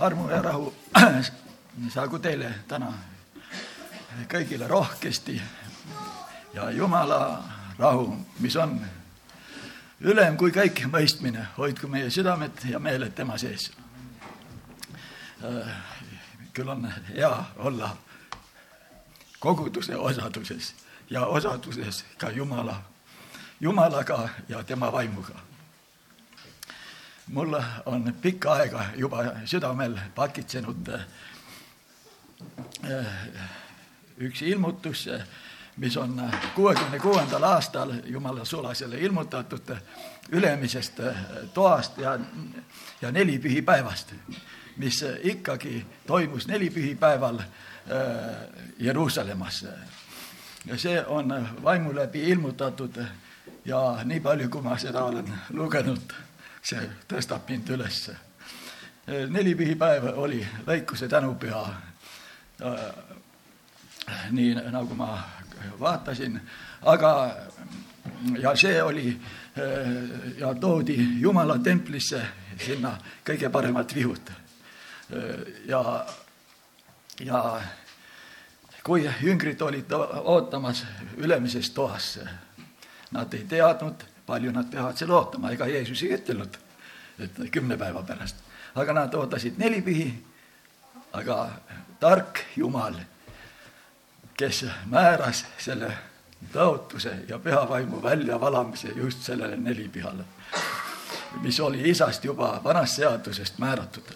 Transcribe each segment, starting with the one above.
armu ja rahu. Saagu teile täna kõigile rohkesti. Ja Jumala rahu, mis on ülem kui kõik mõistmine, hoidku meie südamed ja meeled tema sees. küll on hea olla koguduse osaduses ja osaduses ka Jumala, Jumalaga ja tema vaimuga mul on pikka aega juba südamel pakitsenud äh, üks ilmutus, mis on kuuekümne kuuendal aastal Jumala sulasele ilmutatud ülemisest toast ja, ja nelipühipäevast, mis ikkagi toimus nelipühipäeval äh, Jeruusalemmas. ja see on vaimu läbi ilmutatud ja nii palju, kui ma seda olen lugenud see tõstab mind ülesse. neli pühipäeva oli väikuse tänupüha. nii nagu ma vaatasin, aga ja see oli ja toodi Jumala templisse sinna kõige paremad vihud. ja, ja kui jüngrid olid ootamas ülemises toas, nad ei teadnud palju nad peavad seal ootama, ega Jeesus ei ütelnud, et kümne päeva pärast. aga nad ootasid neli pühi, aga tark Jumal, kes määras selle tõotuse ja pühavaimu väljavalamise just sellele nelipühale, mis oli isast juba vanast seadusest määratud.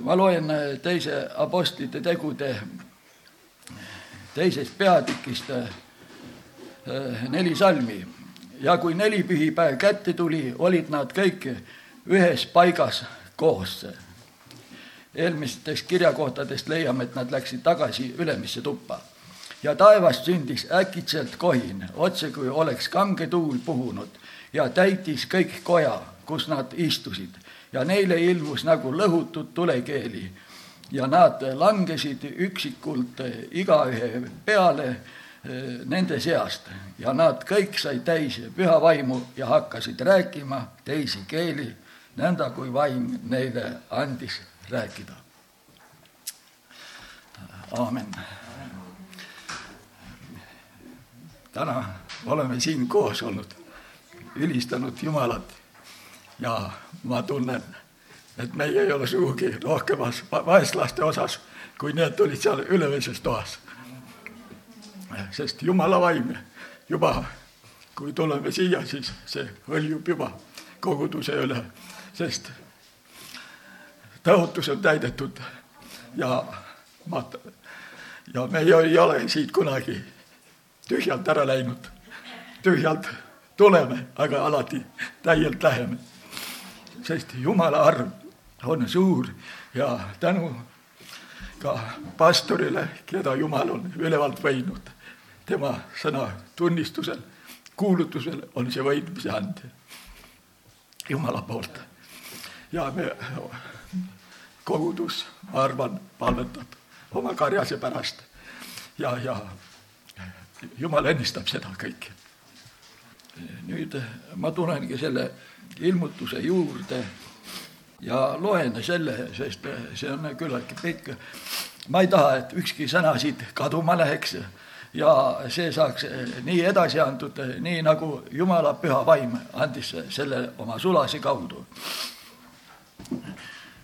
ma loen teise apostlite tegude teisest peatükist neli salmi. Ja kui nelipühipäev kätte tuli, olid nad kõik ühes paigas koos. eelmistest kirjakohtadest leiame, et nad läksid tagasi ülemisse tuppa. Ja taevast sündis äkitselt kohin, otse kui oleks kange tuul puhunud ja täitis kõik koja, kus nad istusid. Ja neile ilmus nagu lõhutud tulekeeli. Ja nad langesid üksikult igaühe peale nende seast ja nad kõik said täis püha vaimu ja hakkasid rääkima teisi keeli, nõnda kui vaim neile andis rääkida. aamen. täna oleme siin koos olnud, ülistanud Jumalat ja ma tunnen, et meie ei ole sugugi rohkemas vaeslaste osas, kui need olid seal ülemises toas sest Jumala vaim juba, kui tuleme siia, siis see hõljub juba koguduse üle, sest tõotus on täidetud ja ma, ja me ei ole siit kunagi tühjalt ära läinud. tühjalt tuleme, aga alati täielt läheme. sest Jumala arm on suur ja tänu ka pastorile, keda Jumal on ülevalt võinud tema sõna tunnistusel, kuulutusel on see võitmise and Jumala poolt. ja me, kogudus, ma arvan, palvetab oma karjase pärast ja, ja Jumal õnnistab seda kõike. nüüd ma tulengi selle ilmutuse juurde ja loen selle, sest see on küllaltki pikk. ma ei taha, et ükski sõna siit kaduma läheks ja see saaks nii edasi antud, nii nagu Jumala püha vaim andis selle oma sulase kaudu.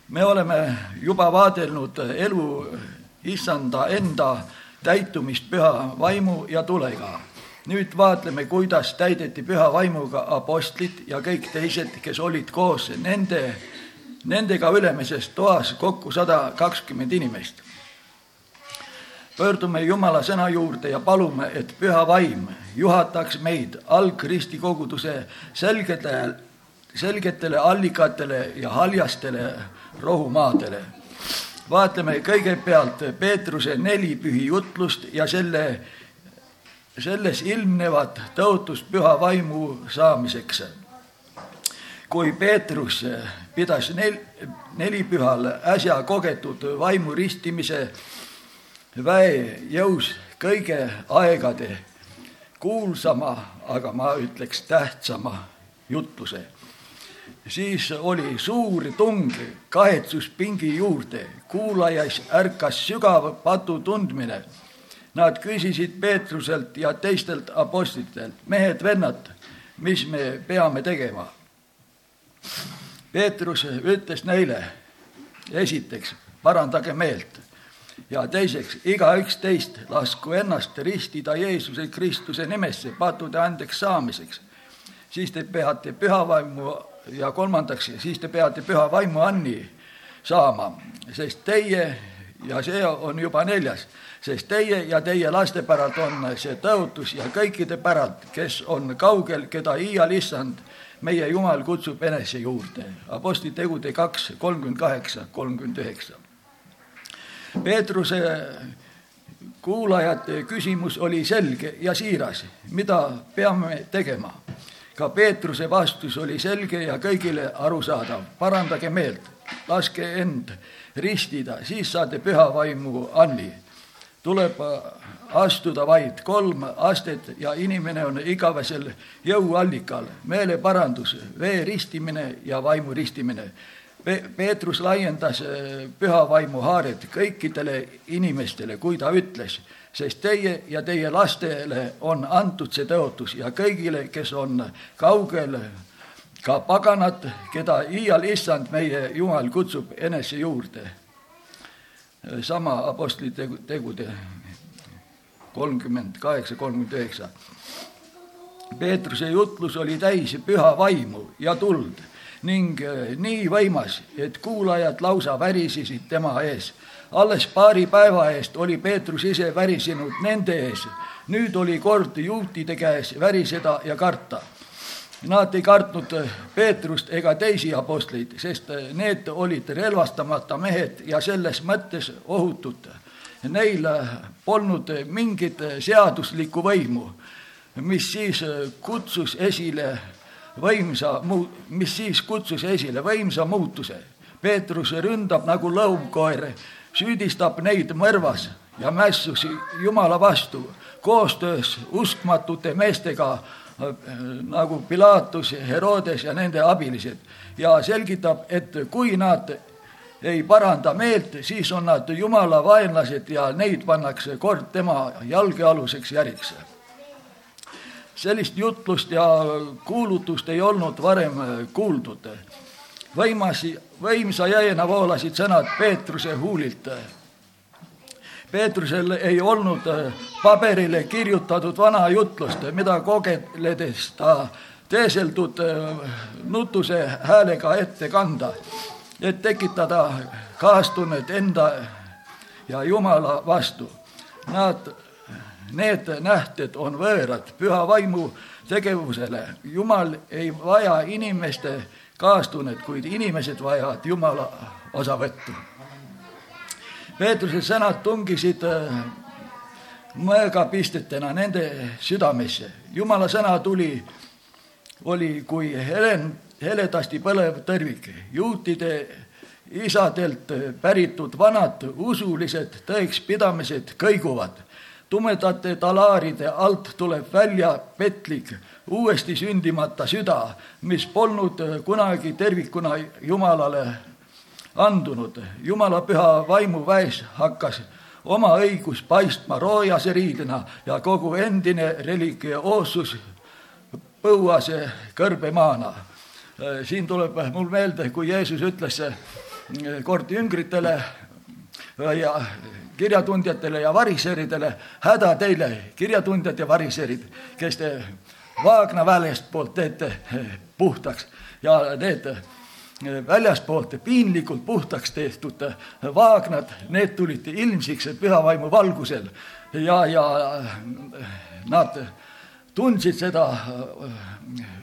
me oleme juba vaadelnud elu issanda enda täitumist püha vaimu ja tulega. nüüd vaatleme, kuidas täideti püha vaimuga apostlid ja kõik teised, kes olid koos nende, nendega ülemises toas kokku sada kakskümmend inimest pöördume Jumala sõna juurde ja palume, et püha vaim juhataks meid algristi koguduse selgetele, selgetele allikatele ja haljastele rohumaadele. vaatleme kõigepealt Peetruse neli pühijutlust ja selle, selles ilmnevat tõotust püha vaimu saamiseks. kui Peetrus pidas nel-, nelipühal äsja kogetud vaimu ristimise väe jõus kõige aegade kuulsama, aga ma ütleks tähtsama jutluse. siis oli suur tung kahetsuspingi juurde, kuulajas ärkas sügav patu tundmine. Nad küsisid Peetruselt ja teistelt apostlitelt, mehed-vennad, mis me peame tegema? Peetrus ütles neile, esiteks, parandage meelt ja teiseks, igaüks teist lasku ennast ristida Jeesuse Kristuse nimesse patude andeks saamiseks. siis te peate pühavaimu ja kolmandaks, siis te peate püha vaimu anni saama, sest teie ja see on juba neljas, sest teie ja teie laste päralt on see tõotus ja kõikide päralt, kes on kaugel, keda iial issand, meie Jumal kutsub enese juurde. Apostli tegude kaks, kolmkümmend kaheksa, kolmkümmend üheksa. Peetruse kuulajate küsimus oli selge ja siiras, mida peame tegema ka Peetruse vastus oli selge ja kõigile arusaadav. parandage meelt, laske end ristida, siis saate püha vaimu anni. tuleb astuda vaid kolm astet ja inimene on igavesel jõuallikal, meeleparandus, vee ristimine ja vaimu ristimine. Peetrus laiendas püha vaimu haaret kõikidele inimestele, kui ta ütles sest teie ja teie lastele on antud see tõotus ja kõigile, kes on kaugel, ka paganad, keda iial issand meie Jumal kutsub enese juurde. sama Apostli tegu, tegude kolmkümmend kaheksa, kolmkümmend üheksa. Peetruse jutlus oli täis püha vaimu ja tuld ning nii võimas, et kuulajad lausa värisesid tema ees alles paari päeva eest oli Peetrus ise värisenud nende ees, nüüd oli kord juutide käes väriseda ja karta. Nad ei kartnud Peetrust ega teisi apostleid, sest need olid relvastamata mehed ja selles mõttes ohutud. Neil polnud mingit seaduslikku võimu, mis siis kutsus esile võimsa muu-, mis siis kutsus esile võimsa muutuse. Peetrus ründab nagu lõuvkoer süüdistab neid mõrvas ja mässus Jumala vastu koostöös uskmatute meestega äh, nagu Pilatus, Herodes ja nende abilised ja selgitab, et kui nad ei paranda meelt, siis on nad Jumala vaenlased ja neid pannakse kord tema jalgealuseks järiks. Sellist jutlust ja kuulutust ei olnud varem kuuldud võimas, võimsa jõena voolasid sõnad Peetruse huulilt. Peetrusel ei olnud paberile kirjutatud vana jutlust, mida kogeledes ta teeseldud nutuse häälega ette kanda, et tekitada kaastunnet enda ja Jumala vastu. Nad, need nähted on võõrad püha vaimu tegevusele. Jumal ei vaja inimeste kaastunnet, kuid inimesed vajavad Jumala osavõttu. Peetruse sõnad tungisid äh, mõõgapistetena nende südamesse. Jumala sõna tuli, oli kui helen, heledasti põlev tõrvik. juutide isadelt päritud vanad usulised tõekspidamised kõiguvad. Tumedate talaaride alt tuleb välja petlik uuesti sündimata süda, mis polnud kunagi tervikuna Jumalale andunud. Jumala püha vaimu väes hakkas oma õigus paistma roojase riidena ja kogu endine religioossus põuase kõrbemaana. siin tuleb mul meelde, kui Jeesus ütles kord jüngritele ja kirjatundjatele ja variseridele, häda teile, kirjatundjad ja variserid, kes te Vaagna väljastpoolt teete puhtaks ja need väljaspoolt piinlikult puhtaks tehtud vaagnad, need tulid ilmsiks pühavaimu valgusel ja, ja nad tundsid seda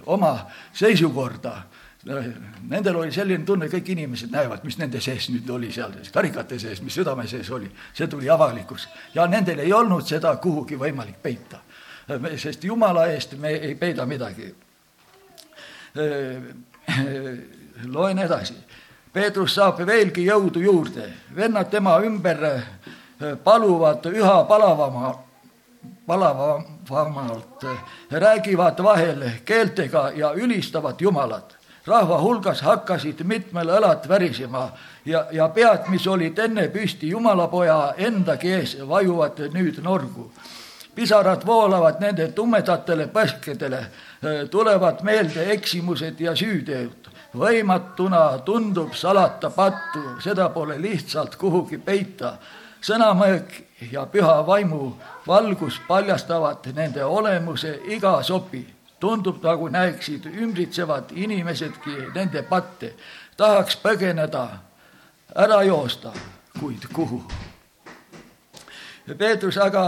oma seisukorda. Nendel oli selline tunne, kõik inimesed näevad, mis nende sees nüüd oli seal, karikate sees, mis südame sees oli, see tuli avalikkus ja nendel ei olnud seda kuhugi võimalik peita sest Jumala eest me ei peida midagi. loen edasi. Peetrus saab veelgi jõudu juurde, vennad tema ümber paluvad üha palavama, palavamalt, räägivad vahel keeltega ja ülistavad Jumalat. Rahva hulgas hakkasid mitmel õlat värisema ja, ja pead, mis olid enne püsti jumalapoja endagi ees, vajuvad nüüd norgu. pisarad voolavad nende tumedatele põskedele, tulevad meelde eksimused ja süüteod. võimatuna tundub salata pattu, seda pole lihtsalt kuhugi peita. sõnamõõk ja püha vaimu valgus paljastavad nende olemuse iga sopi tundub, nagu näeksid ümbritsevad inimesedki nende patte. tahaks põgeneda, ära joosta, kuid kuhu? Peetrus aga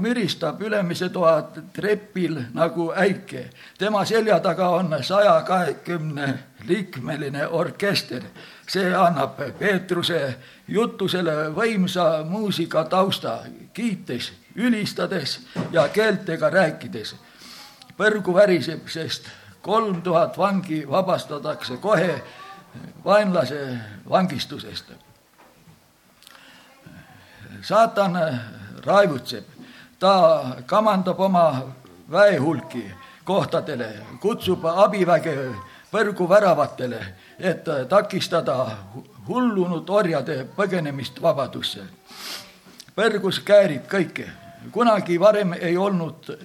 müristab ülemise toa trepil nagu äike. tema selja taga on saja kahekümne liikmeline orkester. see annab Peetruse jutusele võimsa muusika tausta, kiites, ülistades ja keeltega rääkides põrgu väriseb, sest kolm tuhat vangi vabastatakse kohe vaenlase vangistusest. saatan raevutseb, ta kamandab oma väehulki kohtadele, kutsub abiväge põrgu väravatele, et takistada hullunud orjade põgenemist vabadusse. põrgus käärib kõike, kunagi varem ei olnud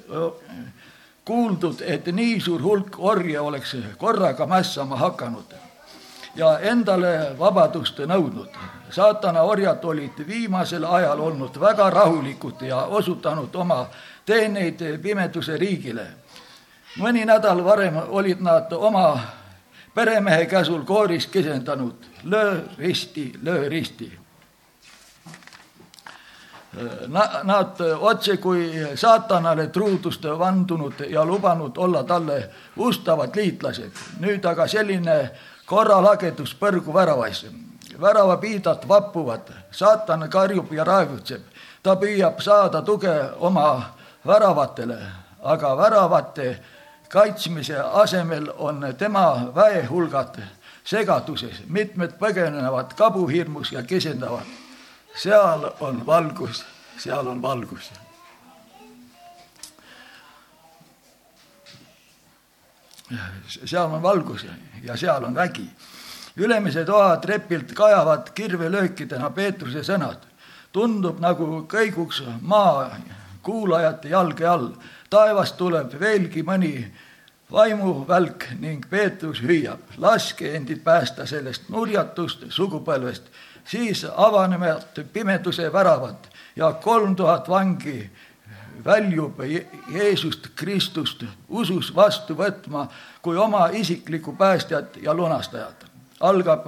kuuldud, et nii suur hulk orje oleks korraga mässama hakanud ja endale vabadust nõudnud. saatana orjad olid viimasel ajal olnud väga rahulikud ja osutanud oma teeneid pimeduse riigile. mõni nädal varem olid nad oma peremehe käsul kooris kisendanud löö risti, löö risti Nad otse kui saatanale truudust vandunud ja lubanud olla talle ustavad liitlased. nüüd aga selline korralagedus põrgu väravas. väravapiidad vappuvad, saatan karjub ja raevutseb. ta püüab saada tuge oma väravatele, aga väravate kaitsmise asemel on tema väehulgad segaduses, mitmed põgenevad kabuhirmus ja kesendavad seal on valgus, seal on valgus. seal on valgus ja seal on vägi. ülemise toa trepilt kajavad kirvelöökidena Peetruse sõnad. tundub nagu kõiguks maa kuulajate jalge all. taevast tuleb veelgi mõni vaimuvälk ning Peetrus hüüab, laske endid päästa sellest nurjatust sugupõlvest siis avanevad pimeduse väravad ja kolm tuhat vangi väljub Jeesust Kristust usus vastu võtma kui oma isiklikku päästjat ja lunastajat. algab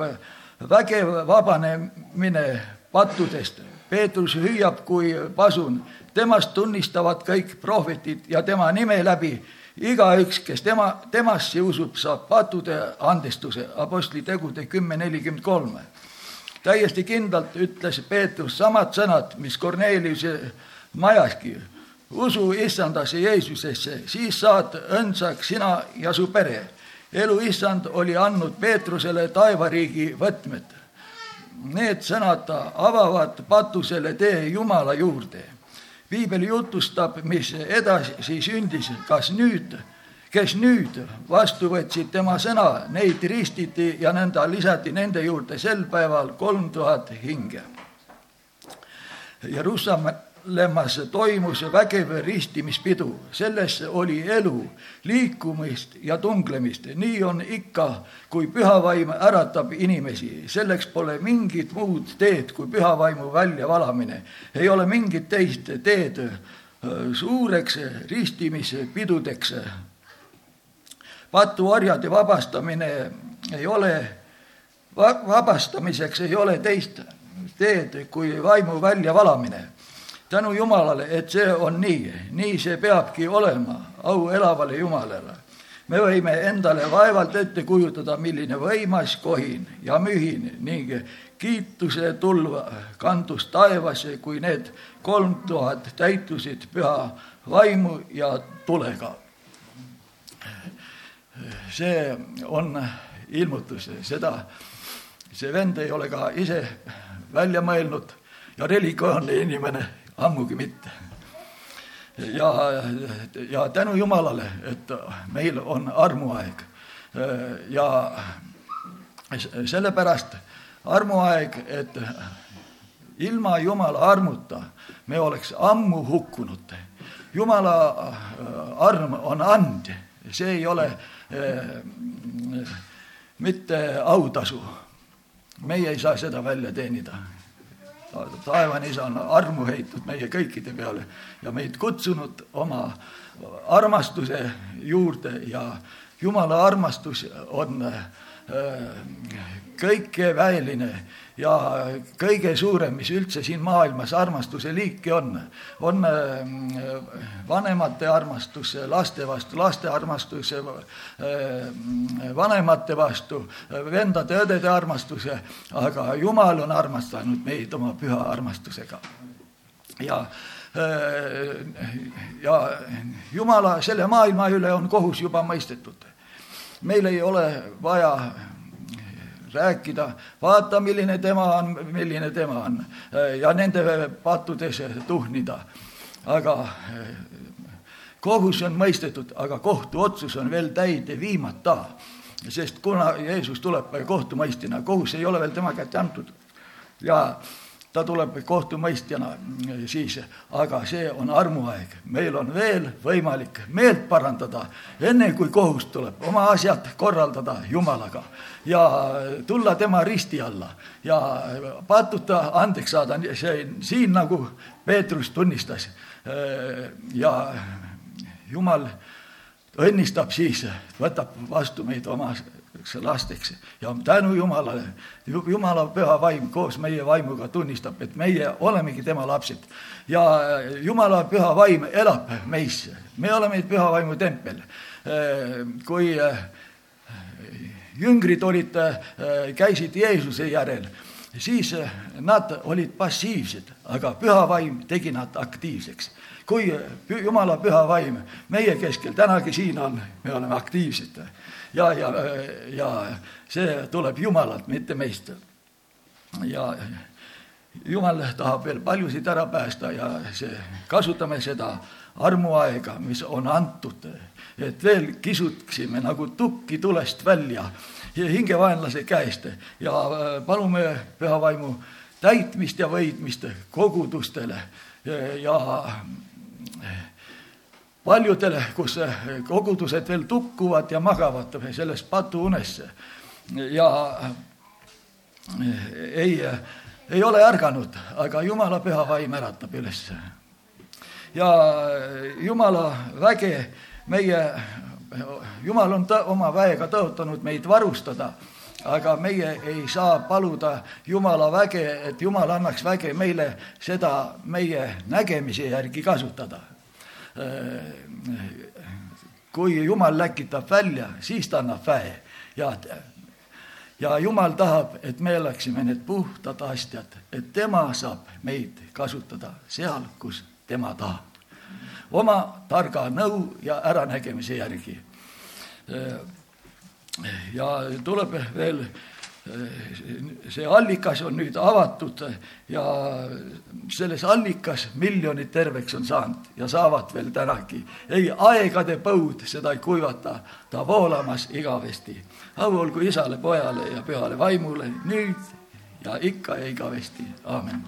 vägev vabanemine pattudest. Peetrus hüüab kui pasun, temast tunnistavad kõik prohvetid ja tema nime läbi igaüks, kes tema, temasse usub, saab pattude andestuse, Apostli tegude kümme nelikümmend kolm täiesti kindlalt ütles Peetrus samad sõnad, mis Korneliuse majaski. usu issandasse Jeesusesse, siis saad õndsaks sina ja su pere. elu issand oli andnud Peetrusele taevariigi võtmed. Need sõnad avavad patusele tee Jumala juurde. piibel jutustab, mis edasi sündis, kas nüüd kes nüüd vastu võtsid tema sõna, neid ristiti ja nõnda lisati nende juurde sel päeval kolm tuhat hinge. Jeruusalemmas toimus vägev ristimispidu, selles oli elu, liikumist ja tunglemist, nii on ikka, kui pühavaim äratab inimesi, selleks pole mingit muud teed kui pühavaimu väljavalamine, ei ole mingit teist teed suureks ristimispidudeks patuorjade vabastamine ei ole, vabastamiseks ei ole teist teed kui vaimu väljavalamine. tänu Jumalale, et see on nii, nii see peabki olema, au elavale Jumalale. me võime endale vaevalt ette kujutada, milline võimas kohin ja mühin ning kiituse tulva kandus taevasse, kui need kolm tuhat täitusid püha vaimu ja tulega see on ilmutus, seda, see vend ei ole ka ise välja mõelnud ja religioonne inimene ammugi mitte. ja, ja tänu Jumalale, et meil on armuaeg. ja sellepärast armuaeg, et ilma Jumala armuta me oleks ammu hukkunud. Jumala arm on and, see ei ole mitte autasu. meie ei saa seda välja teenida. taevane isa on armu heitnud meie kõikide peale ja meid kutsunud oma armastuse juurde ja Jumala armastus on kõikeväeline ja kõige suurem, mis üldse siin maailmas armastuse liiki on, on vanemate armastus laste vastu, laste armastus vanemate vastu, vendade-õdede armastus, aga Jumal on armastanud meid oma püha armastusega. ja ja Jumala selle maailma üle on kohus juba mõistetud meil ei ole vaja rääkida, vaata, milline tema on, milline tema on ja nende pattudes tuhnida. aga kohus on mõistetud, aga kohtuotsus on veel täide viimata. sest kuna Jeesus tuleb kohtumõistjana, kohus ei ole veel tema kätte antud ja ta tuleb kohtumõistjana siis, aga see on armuaeg. meil on veel võimalik meelt parandada, enne kui kohus tuleb, oma asjad korraldada Jumalaga ja tulla tema risti alla ja patuta andeks saada, see siin nagu Peetrus tunnistas. ja Jumal õnnistab siis, võtab vastu meid oma lasteks ja tänu Jumalale, Jumala püha vaim koos meie vaimuga tunnistab, et meie olemegi tema lapsed. ja Jumala püha vaim elab meis, me oleme püha vaimu tempel. kui jüngrid olid, käisid Jeesuse järel, siis nad olid passiivsed, aga püha vaim tegi nad aktiivseks. Kui Jumala püha vaim meie keskel tänagi siin on, me oleme aktiivsed. Ja, ja, ja see tuleb Jumalalt, mitte meist. ja Jumal tahab veel paljusid ära päästa ja see, kasutame seda armuaega, mis on antud, et veel kisuksime nagu tukki tulest välja hingevaenlase käest ja palume püha vaimu täitmist ja võitmist kogudustele ja, ja paljudele, kus kogudused veel tukkuvad ja magavad selles patuunesse ja ei, ei ole ärganud, aga Jumala püha vaim äratab üles. ja Jumala väge meie, Jumal on tõ, oma väega tõotanud meid varustada, aga meie ei saa paluda Jumala väge, et Jumal annaks väge meile seda meie nägemise järgi kasutada kui Jumal läkitab välja, siis ta annab väe ja ja Jumal tahab, et me oleksime need puhtad asjad, et tema saab meid kasutada seal, kus tema tahab. Oma targa nõu ja äranägemise järgi. ja tuleb veel see allikas on nüüd avatud ja selles allikas miljonid terveks on saanud ja saavad veel tänagi. ei, aegade põud seda ei kuivata, ta voolamas igavesti. au olgu isale, pojale ja pühale vaimule nüüd ja ikka ja igavesti, aamen